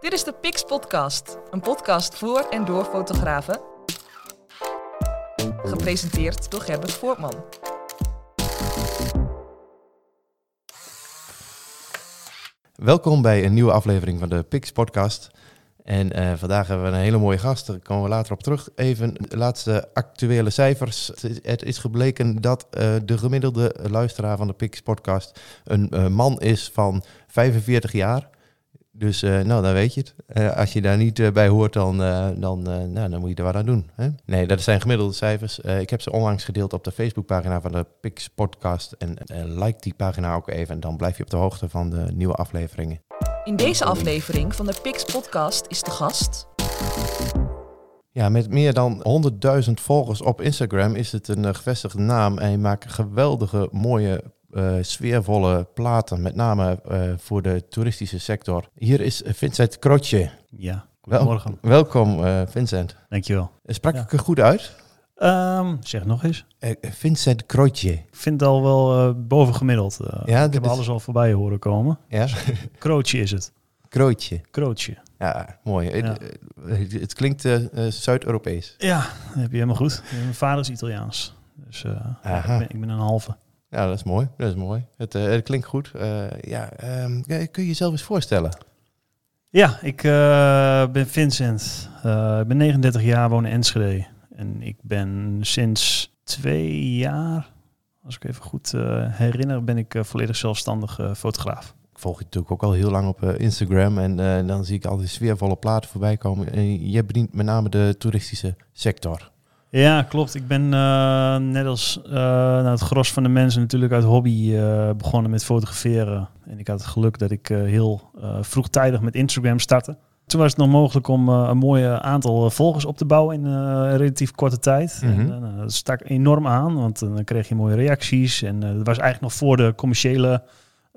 Dit is de Pix Podcast, een podcast voor en door fotografen. Gepresenteerd door Gerbert Voortman. Welkom bij een nieuwe aflevering van de Pix Podcast. En eh, vandaag hebben we een hele mooie gast, daar komen we later op terug. Even de laatste actuele cijfers. Het is, gebleken dat eh, de gemiddelde luisteraar van de Pix Podcast een eh, man is van 45 jaar. Dus eh, nou, dan weet je het. Eh, als je daar niet eh, bij hoort, dan, dan, nou, dan moet je er wat aan doen. Hè? Nee, dat zijn gemiddelde cijfers. Ik heb ze onlangs gedeeld op de Facebookpagina van de Pix Podcast. En like die pagina ook even. En dan blijf je op de hoogte van de nieuwe afleveringen. In deze aflevering van de Pix Podcast is de gast. Ja, met meer dan 100.000 volgers op Instagram is het een gevestigde naam. En hij maakt geweldige, mooie, eh, sfeervolle platen. Met name eh, voor de toeristische sector. Hier is Vincent Krotje. Ja, Wel- goedemorgen. welkom, eh, Vincent. Dankjewel. Sprak Ja. ik er goed uit? Ehm, zeg nog eens. Vincent Krotje. Ik vind het al wel bovengemiddeld. Ja, ik heb is- alles al voorbij horen komen. Ja, Krootje is het. Krootje. Krootje. Ja, mooi. Ja. Het, het klinkt Zuid-Europees. Ja, dat heb je helemaal goed. Mijn vader is Italiaans. Dus ik, ben, ik ben een halve. Ja, dat is mooi. Dat is mooi. Het, eh, het klinkt goed. Eh, ja, ehm, ja, kun je jezelf eens voorstellen? Ja, ik eh, ben Vincent. Ik ben 39 jaar, woon in Enschede. En ik ben sinds twee jaar, als ik even goed herinner, ben ik volledig zelfstandig fotograaf. Ik volg je natuurlijk ook al heel lang op Instagram. En dan zie ik al die sfeervolle platen voorbij komen. En je bedient met name de toeristische sector. Ja, klopt. Ik ben eh, net als eh, nou, het gros van de mensen natuurlijk uit hobby eh, begonnen met fotograferen. En ik had het geluk dat ik heel vroegtijdig met Instagram startte. Toen was het nog mogelijk om een mooi aantal volgers op te bouwen in een relatief korte tijd. Mhm. En, nou, dat stak enorm aan, want dan kreeg je mooie reacties. En dat was eigenlijk nog voor de commerciële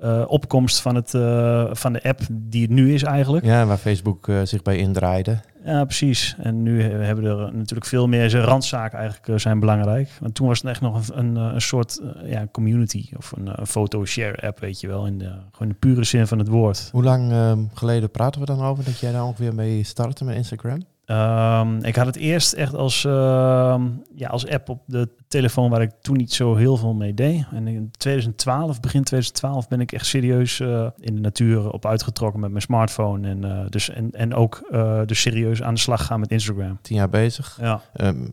eh, opkomst van, het, eh, van de app die het nu is eigenlijk. Ja, waar Facebook eh, zich bij indraaide. Ja, precies. En nu he- hebben er natuurlijk veel meer zijn randzaken eigenlijk zijn belangrijk. Want toen was het echt nog een, een, een soort ja, community of een, een foto-share app, weet je wel. In de, gewoon de pure zin van het woord. Hoe lang ehm, geleden praten we dan over dat jij daar ongeveer mee startte met Instagram? Ehm, ik had het eerst echt als, ehm, ja, als app op de telefoon waar ik toen niet zo heel veel mee deed. En in 2012, begin 2012, ben ik echt serieus eh, in de natuur op uitgetrokken met mijn smartphone. En, eh, dus, en, en ook eh, dus serieus aan de slag gaan met Instagram. Tien jaar bezig. Ja, Ehm,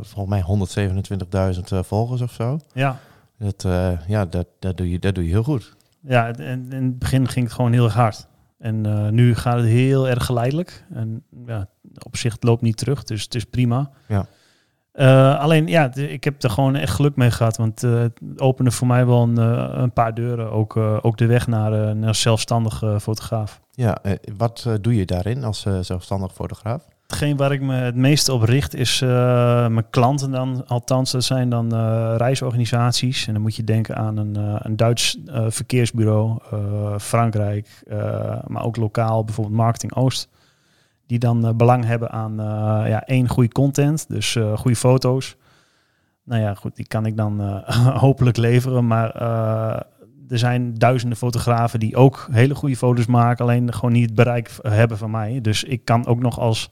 volgens mij 127.000 eh, volgers of zo. ja. Dat, ja, dat, dat, doe je, dat doe je heel goed. Ja, en in het begin ging het gewoon heel erg hard. En nu gaat het heel erg geleidelijk. En ja, op zich loopt niet terug, dus het is prima. Ja. Eh, alleen, ja, de- ik heb er gewoon echt geluk mee gehad. Want eh, het opende voor mij wel een, eh, een paar deuren. Ook, ook de weg naar, eh, naar zelfstandig eh, fotograaf. Ja, wat doe je daarin als zelfstandig fotograaf? Hetgeen waar ik me het meeste op richt is mijn klanten dan. Althans, dat zijn dan reisorganisaties. En dan moet je denken aan een, een Duits verkeersbureau, Frankrijk, maar ook lokaal, bijvoorbeeld Marketing Oost. Die dan eh, belang hebben aan eh, ja, één, goede content, dus eh, goede foto's. Nou ja, goed, die kan ik dan hopelijk leveren. Maar er zijn duizenden fotografen die ook hele goede foto's maken, alleen gewoon niet het bereik hebben van mij. Dus ik kan ook nog als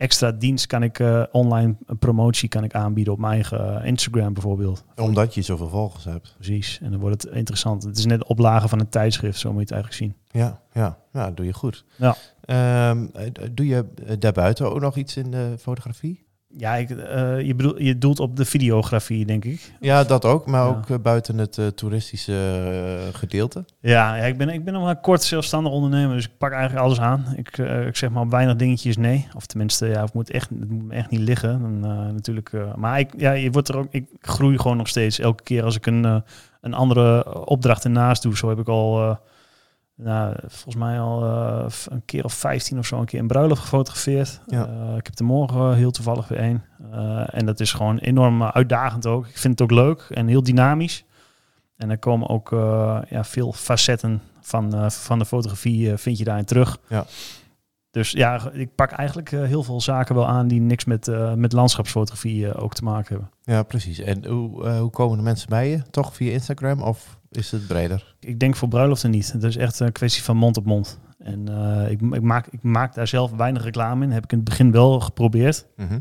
extra dienst kan ik eh, online promotie kan ik aanbieden op mijn eigen eh, Instagram bijvoorbeeld. Omdat je zoveel volgers hebt. Precies. En dan wordt het interessant. Het is net oplagen van een tijdschrift, zo moet je het eigenlijk zien. Ja, ja, ja dat doe je goed. Ja. Ehm, eh, doe je daarbuiten ook nog iets in de fotografie? Ja, ik, eh, je, bedoel, je doelt op de videografie, denk ik. Ja, dat ook, maar Ja. ook eh, buiten het eh, toeristische gedeelte. Ja, ja ik, ben, ik ben nog maar kort zelfstandig ondernemer, dus ik pak eigenlijk alles aan. Ik, ik zeg maar op weinig dingetjes nee. Of tenminste, ja, het moet, echt, het moet me echt niet liggen. Dan, natuurlijk, maar ik, ja, je wordt er ook, ik groei gewoon nog steeds. Elke keer als ik een, een andere opdracht ernaast doe. Zo heb ik al, nou, volgens mij al eh, een keer of 15 of zo, een keer een bruiloft gefotografeerd. Ja. Eh, ik heb er morgen heel toevallig weer een. Eh, en dat is gewoon enorm uitdagend ook. Ik vind het ook leuk en heel dynamisch. En er komen ook ja, veel facetten van, van de fotografie vind je daarin terug. Ja. Dus ja, ik pak eigenlijk heel veel zaken wel aan die niks met, met landschapsfotografie ook te maken hebben. Ja, precies. En hoe, hoe komen de mensen bij je? Toch via Instagram of is het breder? Ik denk voor bruiloften niet. Het is echt een kwestie van mond op mond. En eh, ik, ik, maak, ik maak daar zelf weinig reclame in. Heb ik in het begin wel geprobeerd. Mhm.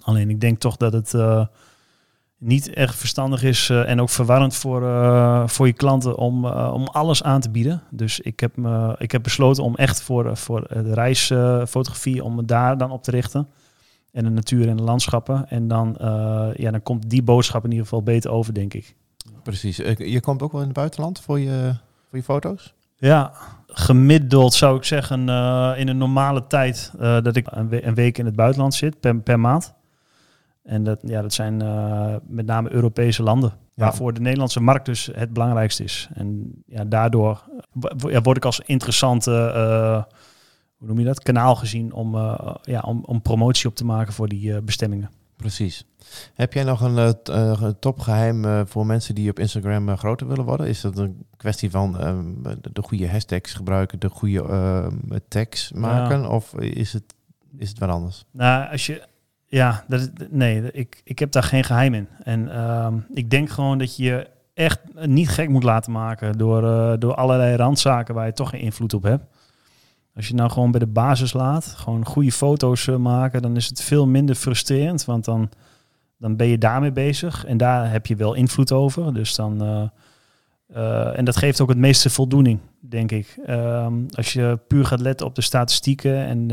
Alleen ik denk toch dat het eh, niet echt verstandig is eh, en ook verwarrend voor, voor je klanten om, om alles aan te bieden. Dus ik heb, me, ik heb besloten om echt voor, voor de reisfotografie, om me daar dan op te richten. En de natuur en de landschappen. En dan, ja, dan komt die boodschap in ieder geval beter over, denk ik. Precies. Eh, Je komt ook wel in het buitenland voor je, voor je foto's? Ja, gemiddeld zou ik zeggen eh, in een normale tijd eh, dat ik een, we- een week in het buitenland zit per, per maand. En dat, ja, dat zijn met name Europese landen. Ja. Waarvoor de Nederlandse markt dus het belangrijkste is. En ja, daardoor ja, word ik als interessante, hoe noem je dat, kanaal gezien om, ja, om, om promotie op te maken voor die bestemmingen. Precies. Heb jij nog een eh, eh, topgeheim eh, voor mensen die op Instagram groter willen worden? Is dat een kwestie van ehm, de, de goede hashtags gebruiken, de goede ehm, tags maken? Of is het, is het wat anders? Nou, als je. Ja, dat is, nee, ik, ik heb daar geen geheim in. En ehm, ik denk gewoon dat je je echt niet gek moet laten maken door, door allerlei randzaken waar je toch geen invloed op hebt. Als je nou gewoon bij de basis laat, gewoon goede foto's eh, maken, dan is het veel minder frustrerend. Want dan, dan ben je daarmee bezig en daar heb je wel invloed over. Dus dan. eh, eh, en dat geeft ook het meeste voldoening, denk ik. Ehm, als je puur gaat letten op de statistieken en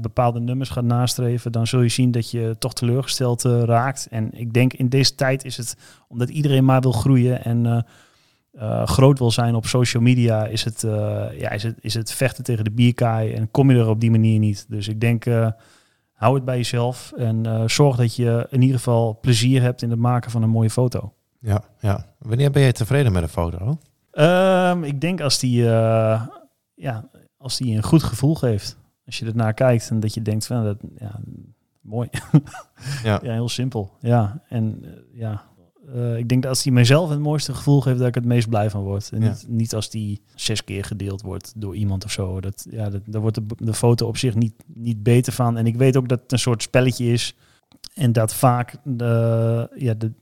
bepaalde nummers gaat nastreven, dan zul je zien dat je toch teleurgesteld raakt. En ik denk in deze tijd is het, omdat iedereen maar wil groeien en eh, groot wil zijn op social media, is het, eh, ja, is, het, is het vechten tegen de bierkaai en kom je er op die manier niet. Dus ik denk, eh, hou het bij jezelf en zorg dat je in ieder geval plezier hebt in het maken van een mooie foto. Ja, ja. Wanneer ben je tevreden met een foto? Ehm, ik denk als die, ja, als die een goed gevoel geeft. Als je ernaar kijkt en dat je denkt van, dat, ja, mooi. Ja. ja, heel simpel. Ja, en ja, eh, ik denk dat als die mijzelf het mooiste gevoel geeft, dat ik het meest blij van word. En Ja. niet, niet als die zes keer gedeeld wordt door iemand of zo. Dat, ja, dat, daar wordt de, de foto op zich niet, niet beter van. En ik weet ook dat het een soort spelletje is. En dat vaak de, ja, de,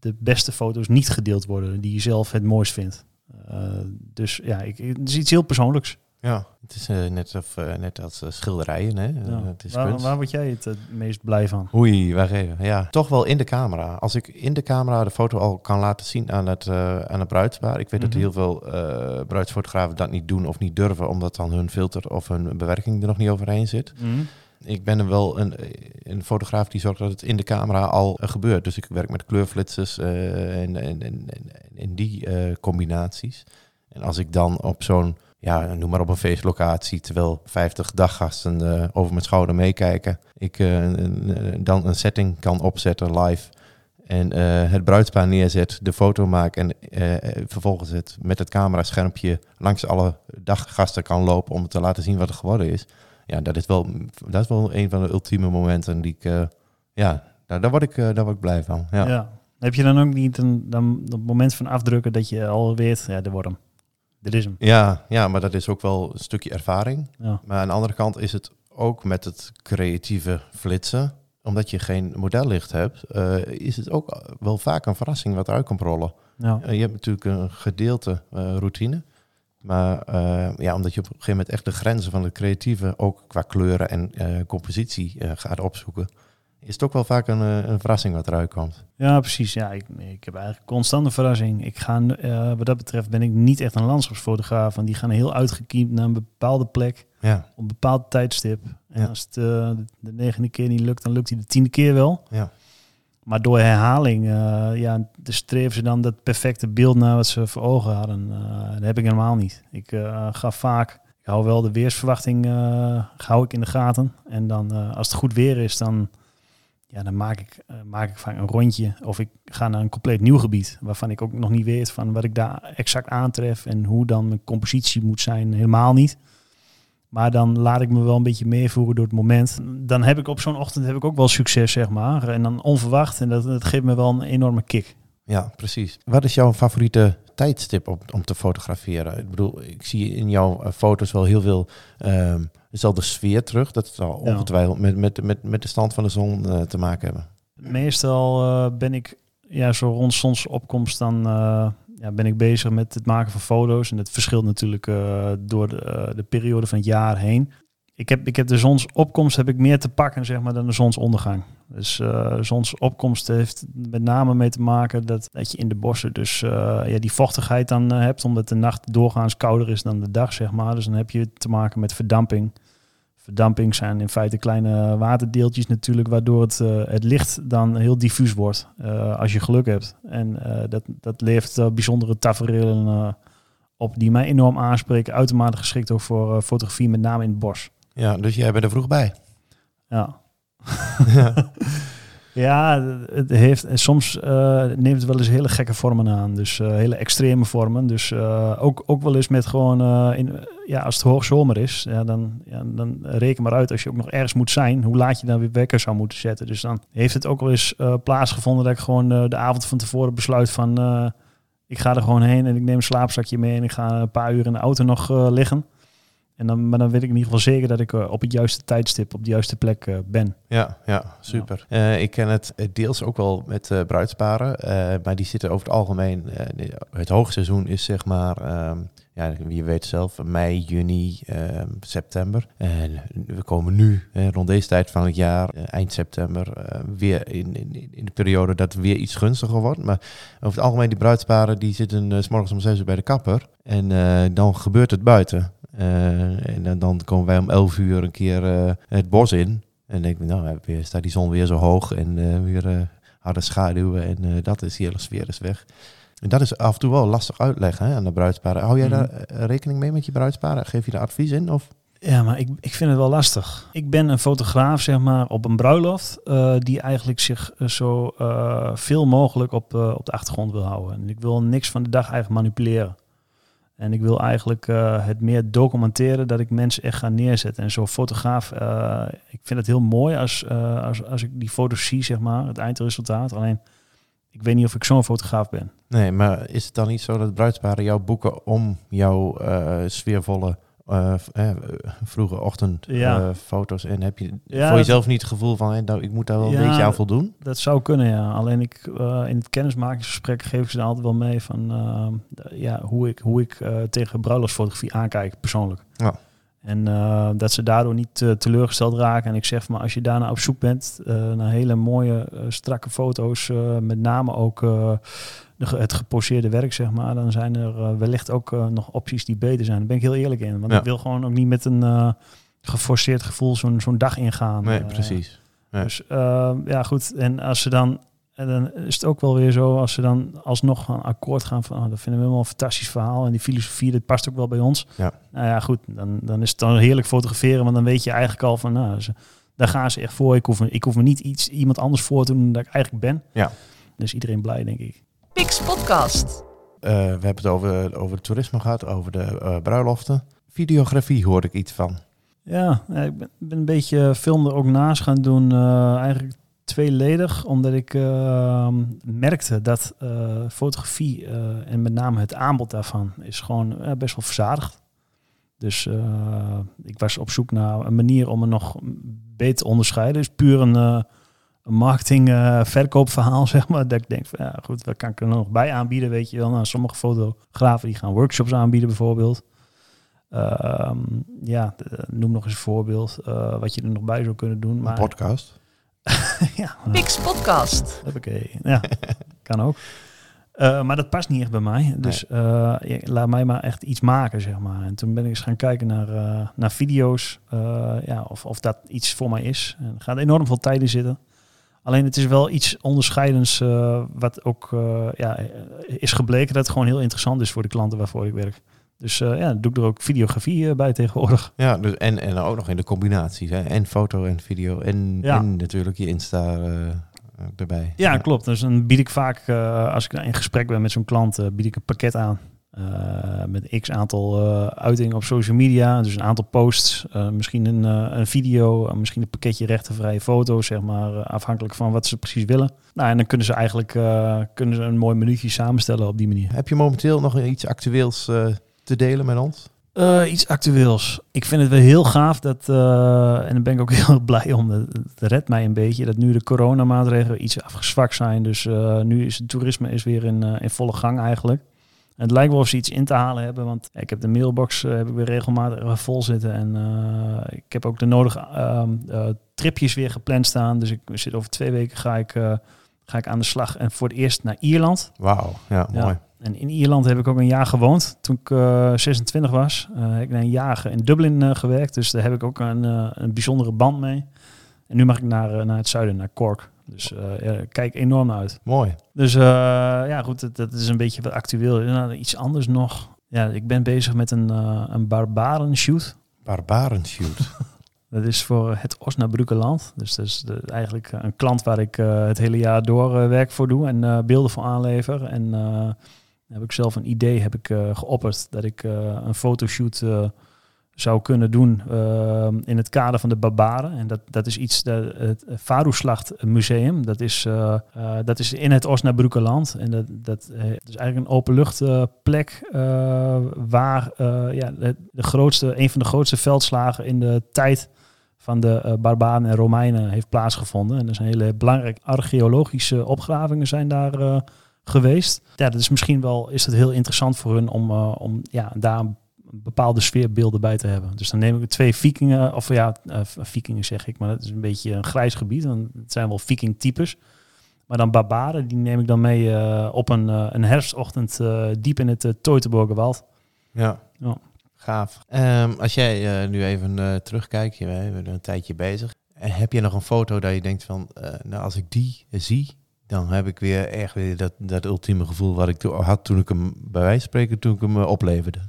de beste foto's niet gedeeld worden die je zelf het mooist vindt. Eh, dus ja, ik, het is iets heel persoonlijks. Ja. Het is eh, net, of, eh, net als eh, schilderijen, hè? Ja. het is waar, waar word jij het, meest blij van? Oei, wacht even. Ja, toch wel in de camera. Als ik in de camera de foto al kan laten zien aan het, aan het bruidspaar. Ik weet dat Mhm. heel veel bruidsfotografen dat niet doen of niet durven, omdat dan hun filter of hun bewerking er nog niet overheen zit. Ik ben er wel een, een fotograaf die zorgt dat het in de camera al gebeurt. Dus ik werk met kleurflitsers en, en, en, en, die combinaties. En als ik dan op zo'n, ja, noem maar op een feestlocatie, terwijl 50 daggasten eh, over mijn schouder meekijken, ik eh, dan een setting kan opzetten live en eh, het bruidspaar neerzet, de foto maak en vervolgens het met het camera-schermpje langs alle daggasten kan lopen om te laten zien wat er geworden is. Ja, dat is wel, dat is wel een van de ultieme momenten die ik, ja, daar, daar, word ik, daar word ik blij van. Ja. Heb je dan ook niet een, dan, het moment van afdrukken dat je al weet, ja, wordt hem. Dit is hem. Ja, ja, maar dat is ook wel een stukje ervaring. Ja. Maar aan de andere kant is het ook met het creatieve flitsen, omdat je geen modellicht hebt, eh, is het ook wel vaak een verrassing wat eruit komt rollen. Ja. Eh, je hebt natuurlijk een gedeelte eh, routine. Maar ja, omdat je op een gegeven moment echt de grenzen van het creatieve, ook qua kleuren en compositie, gaat opzoeken, is het ook wel vaak een, eh, een verrassing wat eruit komt. Ja, precies. Ja, ik, ik heb eigenlijk constant een verrassing. Ik ga, eh, wat dat betreft ben ik niet echt een landschapsfotograaf. Want die gaan heel uitgekiemd naar een bepaalde plek Ja, op een bepaald tijdstip. En Ja. als het eh, de negende keer niet lukt, dan lukt hij de tiende keer wel. ja, Maar door herhaling, ja, de streven ze dan dat perfecte beeld naar wat ze voor ogen hadden. Dat heb ik helemaal niet. Ik ga vaak, ik hou wel de weersverwachting, hou ik in de gaten. En dan, als het goed weer is, dan, ja, dan maak, ik, eh, maak ik vaak een rondje. Of ik ga naar een compleet nieuw gebied, waarvan ik ook nog niet weet van wat ik daar exact aantref. En hoe dan mijn compositie moet zijn, helemaal niet. Maar dan laat ik me wel een beetje meevoeren door het moment. Dan heb ik op zo'n ochtend heb ik ook wel succes, zeg maar. En dan onverwacht. En dat, dat geeft me wel een enorme kick. Ja, precies. Wat is jouw favoriete tijdstip om, om te fotograferen? Ik bedoel, ik zie in jouw eh, foto's wel heel veel ehm dezelfde sfeer terug. Dat zal ongetwijfeld met, met, met, met de stand van de zon eh, te maken hebben. Meestal eh, ben ik ja, zo rond zonsopkomst dan, eh, ja, ben ik bezig met het maken van foto's. En dat verschilt natuurlijk uh, door de, uh, de, periode van het jaar heen. Ik heb, ik heb de zonsopkomst heb ik meer te pakken zeg maar, dan de zonsondergang. Dus uh, zonsopkomst heeft met name mee te maken dat, dat je in de bossen dus ja, die vochtigheid dan hebt. Omdat de nacht doorgaans kouder is dan de dag, zeg maar. Dus dan heb je te maken met verdamping verdamping zijn in feite kleine waterdeeltjes natuurlijk, waardoor het, het licht dan heel diffuus wordt als je geluk hebt. En dat, dat levert bijzondere tafereelen op die mij enorm aanspreken. Uitermate geschikt ook voor fotografie, met name in het bos. Ja, dus jij bent er vroeg bij. Ja. ja. Ja, het heeft, soms uh, neemt het wel eens hele gekke vormen aan. Dus uh, hele extreme vormen. Dus uh, ook, ook wel eens met gewoon, in, ja, als het hoogzomer is, ja, dan, ja, dan reken maar uit als je ook nog ergens moet zijn, hoe laat je dan weer wekker zou moeten zetten. Dus dan heeft het ook wel eens plaatsgevonden dat ik gewoon de avond van tevoren besluit van, ik ga er gewoon heen en ik neem een slaapzakje mee en ik ga een paar uur in de auto nog liggen. En dan, maar dan weet ik in ieder geval zeker dat ik uh, op het juiste tijdstip op de juiste plek uh, ben. Ja, ja super. Ja. Uh, ik ken het deels ook wel met bruidsparen, maar die zitten over het algemeen. het hoogseizoen is zeg maar, um, ja, je weet zelf, mei, juni, ehm, september. En we komen nu rond deze tijd van het jaar, eind september, weer in, in, in, de periode dat het weer iets gunstiger wordt. Maar over het algemeen die bruidsparen die zitten s morgens om zes uur bij de kapper. En dan gebeurt het buiten. Uh, en dan komen wij om 11 uur een keer uh, het bos in. En denk ik, nou, weer, staat die zon weer zo hoog en uh, weer harde schaduwen. En dat is, die hele sfeer is weg. En dat is af en toe wel lastig uitleggen hè, aan de bruidsparen. Hou jij mm. daar rekening mee met je bruidsparen? Geef je daar advies in? Of? Ja, maar ik, ik vind het wel lastig. Ik ben een fotograaf, zeg maar, op een bruiloft, uh, die eigenlijk zich zo uh, veel mogelijk op, uh, op de achtergrond wil houden. En ik wil niks van de dag eigenlijk manipuleren. En ik wil eigenlijk uh, het meer documenteren dat ik mensen echt ga neerzetten. En zo'n fotograaf, uh, ik vind het heel mooi als, uh, als, als ik die foto's zie, zeg maar, het eindresultaat. Alleen, ik weet niet of ik zo'n fotograaf ben. Nee, maar is het dan niet zo dat bruidsparen jou boeken om jouw sfeervolle uh, uh, vroege ochtendfoto's ja. uh, en heb je ja, voor jezelf niet het gevoel van nou, ik moet daar wel ja, een beetje aan voldoen? Dat zou kunnen, ja. Alleen ik in het kennismakingsgesprek geef ik ze altijd wel mee van ja, hoe ik, hoe ik tegen bruiloftsfotografie aankijk persoonlijk. Ja. En dat ze daardoor niet teleurgesteld raken. En ik zeg maar, als je daarna op zoek bent naar hele mooie, strakke foto's, met name ook het geposeerde werk, zeg maar, dan zijn er uh, wellicht ook uh, nog opties die beter zijn. Daar ben ik heel eerlijk in. Want ja. ik wil gewoon ook niet met een uh, geforceerd gevoel zo'n zo'n dag ingaan. Nee, precies. Ja. Dus ja, goed. En als ze dan, en dan is het ook wel weer zo, als ze dan alsnog een akkoord gaan van, oh, dat vinden we helemaal een fantastisch verhaal. En die filosofie, dat past ook wel bij ons. Ja. Nou ja, goed. Dan, dan is het dan heerlijk fotograferen, want dan weet je eigenlijk al van, nou, ze, daar gaan ze echt voor. Ik hoef, ik hoef me niet iets, iemand anders voor te doen dan ik eigenlijk ben. Ja. Dus iedereen blij, denk ik. Pix Podcast. Uh, we hebben het over, over het toerisme gehad, over de uh, bruiloften. Videografie hoor ik iets van. Ja, ik ben, ben een beetje film er ook naast gaan doen. Uh, eigenlijk tweeledig, omdat ik merkte dat fotografie en met name het aanbod daarvan is gewoon best wel verzadigd. Dus ik was op zoek naar een manier om er nog beter te onderscheiden. Dus puur een marketing uh, verkoopverhaal, zeg maar. Dat ik denk van, ja goed, wat kan ik er nog bij aanbieden, weet je wel. Nou, sommige fotografen die gaan workshops aanbieden bijvoorbeeld. Uh, ja, noem nog eens een voorbeeld uh, wat je er nog bij zou kunnen doen. Maar, een podcast? ja. Pix podcast. Oké, ja, kan ook. Uh, maar dat past niet echt bij mij. Dus nee. laat mij maar echt iets maken, zeg maar. En toen ben ik eens gaan kijken naar, naar video's. ja, of, of dat iets voor mij is. En er gaat enorm veel tijd in zitten. Alleen het is wel iets onderscheidends uh, wat ook uh, ja, is gebleken dat het gewoon heel interessant is voor de klanten waarvoor ik werk. Dus uh, ja, doe ik er ook videografie bij tegenwoordig. Ja, dus en, en ook nog in de combinaties. Hè? En foto en video en, ja. en natuurlijk je Insta erbij. Ja, ja, klopt. Dus dan bied ik vaak, als ik in gesprek ben met zo'n klant, bied ik een pakket aan. Uh, met x aantal uh, uitingen op social media. Dus een aantal posts, uh, misschien een, een video, misschien een pakketje rechtenvrije foto's, zeg maar, afhankelijk van wat ze precies willen. Nou, en dan kunnen ze eigenlijk kunnen ze een mooi minuutje samenstellen op die manier. Heb je momenteel nog iets actueels te delen met ons? iets actueels. Ik vind het wel heel gaaf dat, en daar ben ik ook heel blij om, dat, dat redt mij een beetje, dat nu de coronamaatregelen iets afgezwakt zijn. Dus nu is het toerisme is weer in, in volle gang eigenlijk. En het lijkt wel of ze iets in te halen hebben, want ik heb de mailbox eh, heb ik weer regelmatig eh, vol zitten. En eh, ik heb ook de nodige ehm, eh, tripjes weer gepland staan. Dus ik zit over twee weken ga ik, ga ik aan de slag. En voor het eerst naar Ierland. Wauw, ja, Ja. mooi. En in Ierland heb ik ook een jaar gewoond. Toen ik eh, 26 was, heb ik een jaar in Dublin gewerkt. Dus daar heb ik ook een, een bijzondere band mee. En nu mag ik naar, naar het zuiden, naar Cork. Dus eh, ja, kijk enorm naar uit. Mooi. Dus eh, ja, goed, dat, dat is een beetje wat actueel. Nou, iets anders nog. Ja, ik ben bezig met een, eh een barbaren shoot. Barbarenshoot. Dat is voor het Osnabrückenland. Dus dat is de- eigenlijk een klant waar ik het hele jaar door werk voor doe en beelden voor aanlever. En heb ik zelf een idee heb ik, geopperd dat ik een fotoshoot zou kunnen doen eh, in het kader van de Barbaren. En dat, dat is iets, dat, het Varoeslacht Museum, dat is, eh, eh, dat is in het Osnabrückenland. En dat, dat, dat is eigenlijk een openluchtplek waar ja, de, de grootste, een van de grootste veldslagen in de tijd van de Barbaren en Romeinen heeft plaatsgevonden. En er zijn hele belangrijke archeologische opgravingen zijn daar geweest. Ja, dat is misschien wel is het heel interessant voor hun om, om ja, daar een bepaalde sfeerbeelden bij te hebben. Dus dan neem ik twee vikingen, of ja, eh, vikingen zeg ik, maar dat is een beetje een grijs gebied. Want het zijn wel viking-types. Maar dan barbaren, die neem ik dan mee eh, op een, eh, een herfstochtend diep in het uh, Teutoburgerwald. Ja. Ja. Gaaf. Ehm, als jij nu even terugkijkt, je we zijn een tijdje bezig. En heb je nog een foto dat je denkt van, nou als ik die zie, dan heb ik weer echt weer dat, dat ultieme gevoel wat ik to- had toen ik hem, bij wijze van spreken, toen ik hem opleverde.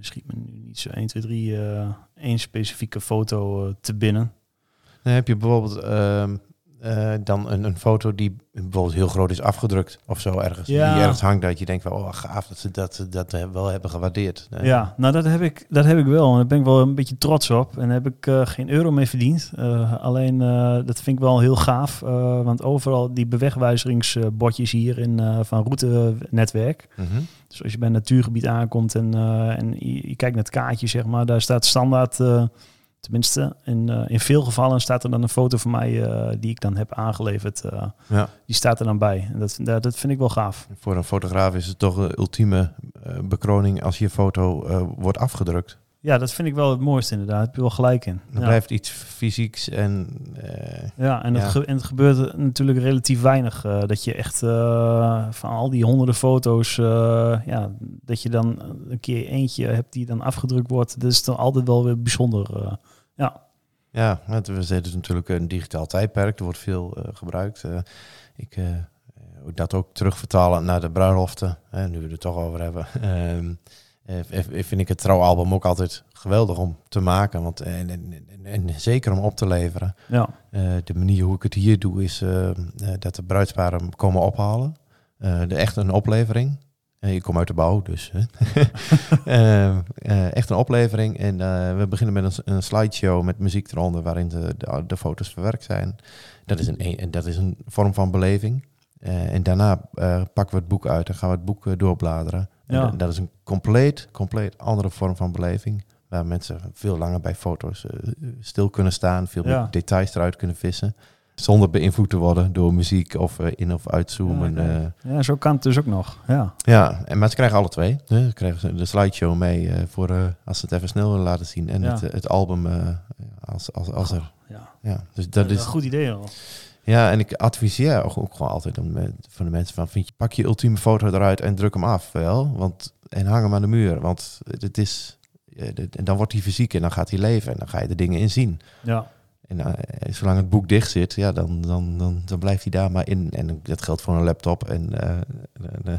Schiet me nu niet zo 1, 2, 3 eh één specifieke foto eh, te binnen. Dan heb je bijvoorbeeld ehm, eh, dan een, een foto die bijvoorbeeld heel groot is afgedrukt of zo ergens. Ja. Die ergens hangt dat je denkt van, oh gaaf dat ze dat, dat eh, wel hebben gewaardeerd. Ja, nou dat heb ik, dat heb ik wel. En daar ben ik wel een beetje trots op. En daar heb ik eh, geen euro mee verdiend. Alleen dat vind ik wel heel gaaf. want overal die bewegwijzeringsbordjes hier in, van routenetwerk. mhm. Dus als je bij een natuurgebied aankomt en, en je, je kijkt naar het kaartje, zeg maar, daar staat standaard, tenminste in, eh, in veel gevallen staat er dan een foto van mij eh, die ik dan heb aangeleverd. eh, Ja. die staat er dan bij. En dat, dat, dat vind ik wel gaaf. Voor een fotograaf is het toch een ultieme bekroning als je foto wordt afgedrukt. Ja, dat vind ik wel het mooiste inderdaad. Daar heb je wel gelijk in. Ja. blijft iets fysieks en Ja, en, Ja. Het, ge- en het gebeurt natuurlijk relatief weinig. dat je echt van al die honderden foto's, ja, dat je dan een keer eentje hebt die dan afgedrukt wordt. Dat is dan altijd wel weer bijzonder. Ja, ja, we zitten natuurlijk in een digitaal tijdperk. Er wordt veel eh, gebruikt. Eh, ik ook dat ook terugvertalen naar de bruiloften, hè, nu we het er toch over hebben. Ehm, eh, vind ik het trouwalbum ook altijd geweldig om te maken. Want, en, en, en, en zeker om op te leveren. ja, de manier hoe ik het hier doe is dat de bruidsparen komen ophalen. De, echt een oplevering. Ik kom uit de bouw, dus. Eh, eh, echt een oplevering. En eh, we beginnen met een, een slideshow met muziek eronder waarin de, de, de foto's verwerkt zijn. Dat is een, en dat is een vorm van beleving. En daarna pakken we het boek uit en gaan we het boek doorbladeren. En Ja. dat- dat is een compleet, compleet andere vorm van beleving. Waar mensen veel langer bij foto's stil kunnen staan, veel Ja. meer details eruit kunnen vissen. Zonder beïnvloed te worden door muziek of eh, in- of uitzoomen. Ja, oké. ja, zo kan het dus ook nog. Ja, ja en, maar ze krijgen alle twee. Hè. Ze krijgen de slideshow mee eh, voor, eh, als ze het even snel willen laten zien. En Ja. het, het album eh, als, als, als er. ja. Ja, dus dat dat is is. een goed idee al. Ja, en ik adviseer ook, ook gewoon altijd om, eh, van de mensen van, vind je, pak je ultieme foto eruit en druk hem af, wel, want en hang hem aan de muur, want het is, eh, en dan wordt hij fysiek en dan gaat hij leven en dan ga je de dingen in zien. Ja, En eh, zolang het boek dicht zit, ja, dan, dan, dan, dan blijft hij daar maar in. En dat geldt voor een laptop en eh, eh,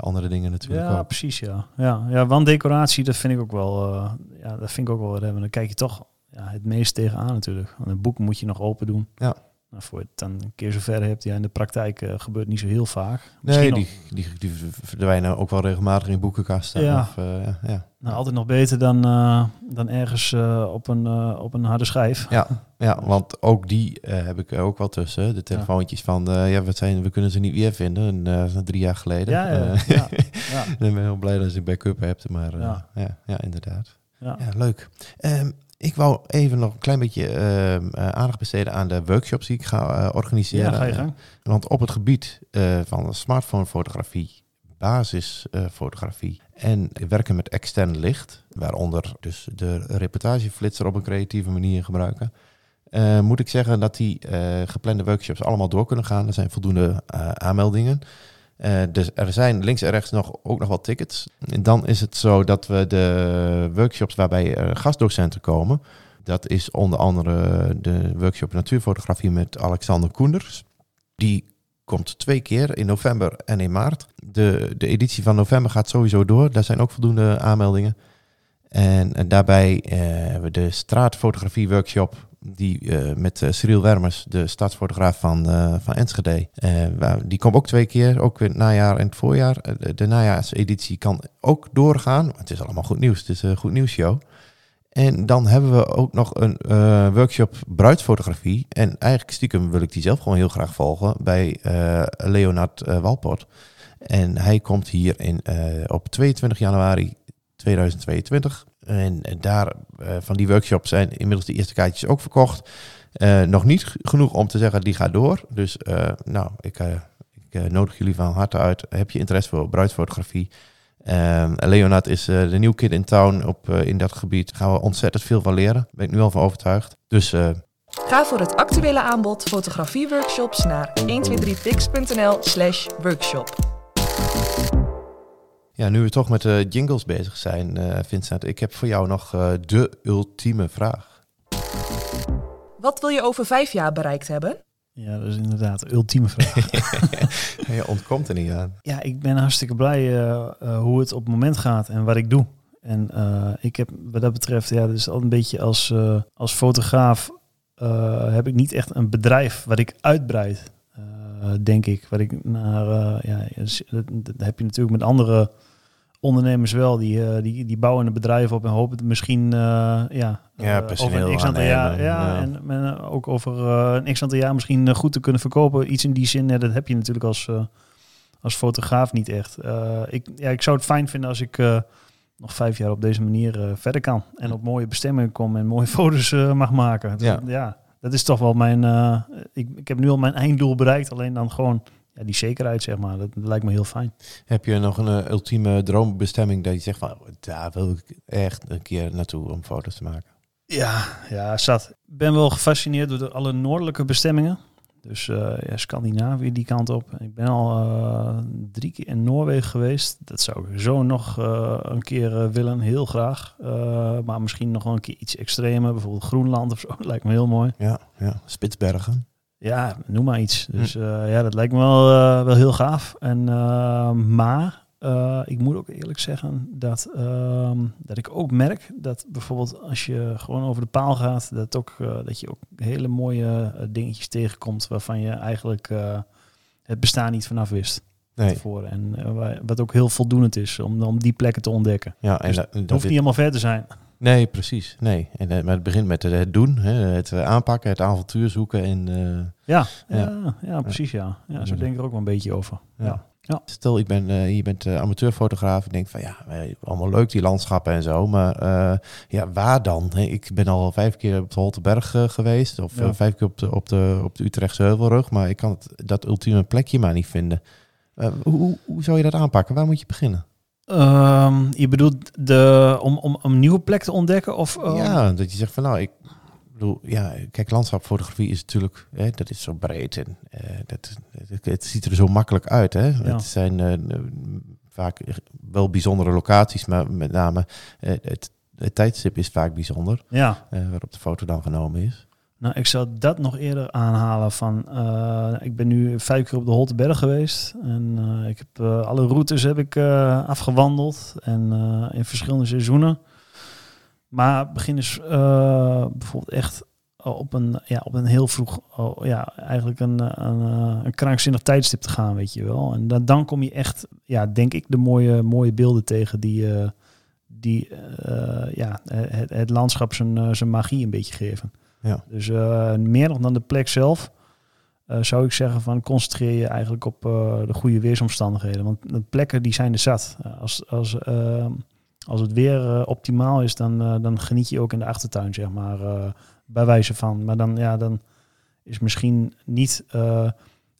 andere dingen natuurlijk ja ook. precies. Ja. Ja, ja, wanddecoratie, dat vind ik ook wel. eh, ja, dat vind ik ook wel wat hebben. Dan kijk je toch ja, het meest tegenaan natuurlijk. Want een boek moet je nog open doen. Ja. Nou, voor je het dan een keer zover hebt, ja, in de praktijk eh, gebeurt niet zo heel vaak. Nee, Misschien die, die, die verdwijnen ook wel regelmatig in boekenkasten. Ja. Of, eh, ja, ja. Nou, altijd nog beter dan, eh, dan ergens op, een, op een harde schijf. Ja, ja, want ook die heb ik ook wel tussen. De telefoontjes van, ja, wat zijn, we kunnen ze niet weer vinden. En, drie jaar geleden. Ja, ja, ja, ja, ik ben heel blij dat een backup hebt, maar Ja. ja. Inderdaad. ja. Ja, leuk. Ehm, ik wou even nog een klein beetje ehm, eh, aandacht besteden aan de workshops die ik ga eh, organiseren. Ja, ga je gang. Want op het gebied eh, van smartphone-fotografie basisfotografie en werken met extern licht, waaronder dus de reportageflitser op een creatieve manier gebruiken. Uh, moet ik zeggen dat die uh, geplande workshops allemaal door kunnen gaan. Er zijn voldoende aanmeldingen. dus er zijn links en rechts nog, ook nog wat tickets. En dan is het zo dat we de workshops waarbij gastdocenten komen. Dat is onder andere de workshop natuurfotografie met Alexander Koenders. Die komt twee keer in november en in maart. De, de editie van november gaat sowieso door. Daar zijn ook voldoende aanmeldingen. En, en daarbij hebben we de straatfotografie workshop die uh, met uh, Cyril Wermers, de stadsfotograaf van, uh, van Enschede. die komt ook twee keer, ook in het najaar en het voorjaar. de, najaarseditie kan ook doorgaan. Het is allemaal goed nieuws, het is een goed nieuws show. En dan hebben we ook nog een workshop bruidsfotografie. En eigenlijk stiekem wil ik die zelf gewoon heel graag volgen bij Leonard Walport. En hij komt hier in, op 22 januari 2022 en, daar uh, van die workshops zijn inmiddels de eerste kaartjes ook verkocht. Uh, nog niet genoeg om te zeggen, die gaat door. Dus uh, nou, ik, ik nodig jullie van harte uit. Heb je interesse voor bruidsfotografie? Leonard is de new kid in town op, in dat gebied. Gaan we ontzettend veel van leren. Ben ik nu al van overtuigd. Dus... Ga voor het actuele aanbod fotografieworkshops naar 123pix.nl slash workshop. Ja, nu we toch met de jingles bezig zijn, uh, Vincent, ik heb voor jou nog uh, de ultieme vraag. Wat wil je over vijf jaar bereikt hebben? Ja, dat is inderdaad de ultieme vraag. je ontkomt er niet aan. Ja, ik ben hartstikke blij uh, hoe het op het moment gaat en wat ik doe. En ik heb wat dat betreft, ja, dus al een beetje als, als fotograaf heb ik niet echt een bedrijf wat ik uitbreid. Denk ik. Wat ik naar, ja, dat, heb je natuurlijk met andere ondernemers wel, die, uh, die, die bouwen een bedrijf op en hopen misschien uh, ja, ja uh, over een x aantal jaar, ja, en, en ook over een x aantal jaar misschien goed te kunnen verkopen. Iets in die zin, dat heb je natuurlijk als, als fotograaf niet echt. ik, ja, ik zou het fijn vinden als ik nog vijf jaar op deze manier verder kan en op mooie bestemmingen kom en mooie foto's mag maken. ja. ja, dat is toch wel mijn. ik, ik heb nu al mijn einddoel bereikt, alleen dan gewoon ja, die zekerheid, zeg maar, dat, lijkt me heel fijn. Heb je nog een uh, ultieme droombestemming dat je zegt van, oh, daar wil ik echt een keer naartoe om foto's te maken? Ja, ja, zat. Ik ben wel gefascineerd door de, alle noordelijke bestemmingen. Dus uh, ja, Scandinavië die kant op. Ik ben al uh, drie keer in Noorwegen geweest. Dat zou ik zo nog uh, een keer willen, heel graag. maar misschien nog wel een keer iets extremer, bijvoorbeeld Groenland of zo. Lijkt me heel mooi. Ja, ja. Spitsbergen. Ja, noem maar iets. Hm. Dus uh, ja, dat lijkt me wel, wel heel gaaf. En, uh, maar ik moet ook eerlijk zeggen dat, ehm, dat ik ook merk dat bijvoorbeeld als je gewoon over de paal gaat, dat, ook, dat je ook hele mooie dingetjes tegenkomt waarvan je eigenlijk het bestaan niet vanaf wist. Nee. En wat ook heel voldoenend is om, om die plekken te ontdekken. Ja, en dus dat, hoeft niet helemaal ver te zijn. Nee, precies. Nee. En, maar het begint met het doen, hè, het aanpakken, het avontuur zoeken. En, ja, ja, ja, ja, precies. Ja. Ja, zo denk ik er ook wel een beetje over. Ja. Ja. Stel, ik ben, je bent amateurfotograaf. Ik denk van ja, allemaal leuk die landschappen en zo. Maar ja, waar dan? Ik ben al vijf keer op de Holteberg geweest. Of vijf keer op de, op, de, op de Utrechtse Heuvelrug. Maar ik kan het, dat ultieme plekje maar niet vinden. hoe, hoe zou je dat aanpakken? Waar moet je beginnen? Um, je bedoelt de, om, om, om een nieuwe plek te ontdekken? Of, um... Ja, dat je zegt van nou, ik bedoel, ja, kijk, landschapfotografie is natuurlijk, hè, dat is zo breed en uh, dat, het, het, ziet er zo makkelijk uit. Hè? Ja. Het zijn uh, vaak wel bijzondere locaties, maar met name uh, het, het, tijdstip is vaak bijzonder. Ja. waarop de foto dan genomen is. Nou, ik zou dat nog eerder aanhalen van, ik ben nu vijf keer op de Holteberg geweest en ik heb alle routes heb ik afgewandeld en in verschillende seizoenen. Maar begin is bijvoorbeeld echt op een, ja, op een heel vroeg, oh, ja, eigenlijk een, een, een, krankzinnig tijdstip te gaan, weet je wel. En dan, dan kom je echt, ja, denk ik, de mooie, mooie beelden tegen die, die ja, het, het landschap zijn, zijn magie een beetje geven. Ja. Dus meer nog dan de plek zelf zou ik zeggen van concentreer je eigenlijk op de goede weersomstandigheden. Want de plekken die zijn er zat. als, als, als het weer optimaal is, dan, dan geniet je ook in de achtertuin, zeg maar, bij wijze van. Maar dan, ja, dan is misschien niet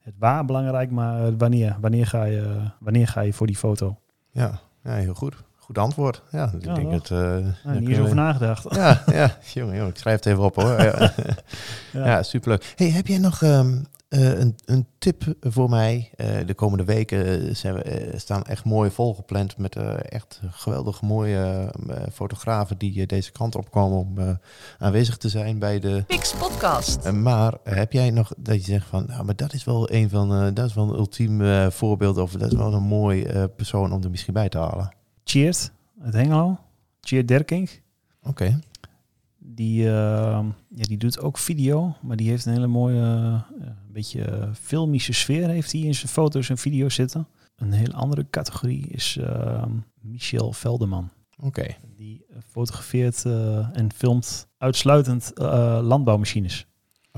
het waar belangrijk, maar eh, wanneer, wanneer, ga je, wanneer ga je voor die foto? Ja, ja heel goed. Goed antwoord. Ja, ik Ja, denk het. eh, Nou, niet eens over nagedacht. Ja, ja, jongen, jongen, ik schrijf het even op hoor. Ja, ja. superleuk. Hey, heb jij nog ehm, eh, een, een tip voor mij? Eh, de komende weken eh, zijn we, staan echt mooi volgepland met echt geweldig mooie eh, fotografen die deze kant op komen om eh, aanwezig te zijn bij de. Pix Podcast. Maar heb jij nog dat je zegt van, nou, maar dat is wel een van, eh, dat is wel een ultiem eh, voorbeeld of dat is wel een mooi eh, persoon om er misschien bij te halen? Cheert uit Hengelo. Cheert Derkink. Oké. Die, eh, ja, die doet ook video, maar die heeft een hele mooie, eh, een beetje eh, filmische sfeer heeft hij in zijn foto's en video's zitten. Een hele andere categorie is eh, Michel Veldeman. Oké. Die fotografeert eh, en filmt uitsluitend landbouwmachines.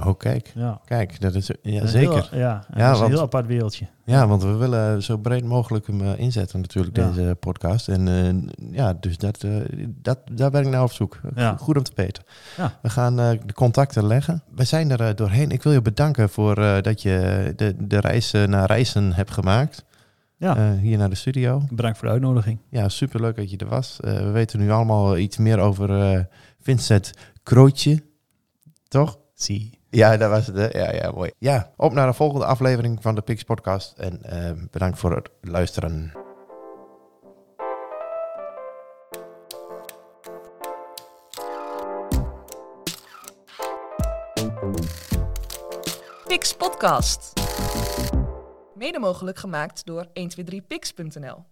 Oh, kijk. Ja, Kijk, dat is, ja, zeker. Heel, ja, Ja, dat is want- een heel apart wereldje. Ja, want we willen zo breed mogelijk hem eh, inzetten natuurlijk, Ja. deze podcast. En eh, ja, dus dat, eh, dat, daar ben ik naar op zoek. Ja. Goed om te weten. Ja. We gaan de contacten leggen. We zijn er doorheen. Ik wil je bedanken voor dat je de, de reis naar Reizen hebt gemaakt. Ja, hier naar de studio. bedankt voor de uitnodiging. Ja, superleuk dat je er was. We weten nu allemaal iets meer over Vincent Krootje. Toch? Zie. Ja, dat was het. Ja, ja, mooi. Ja, op naar de volgende aflevering van de Pix Podcast. En eh, bedankt voor het luisteren. Pix Podcast. Mede mogelijk gemaakt door 123pix.nl.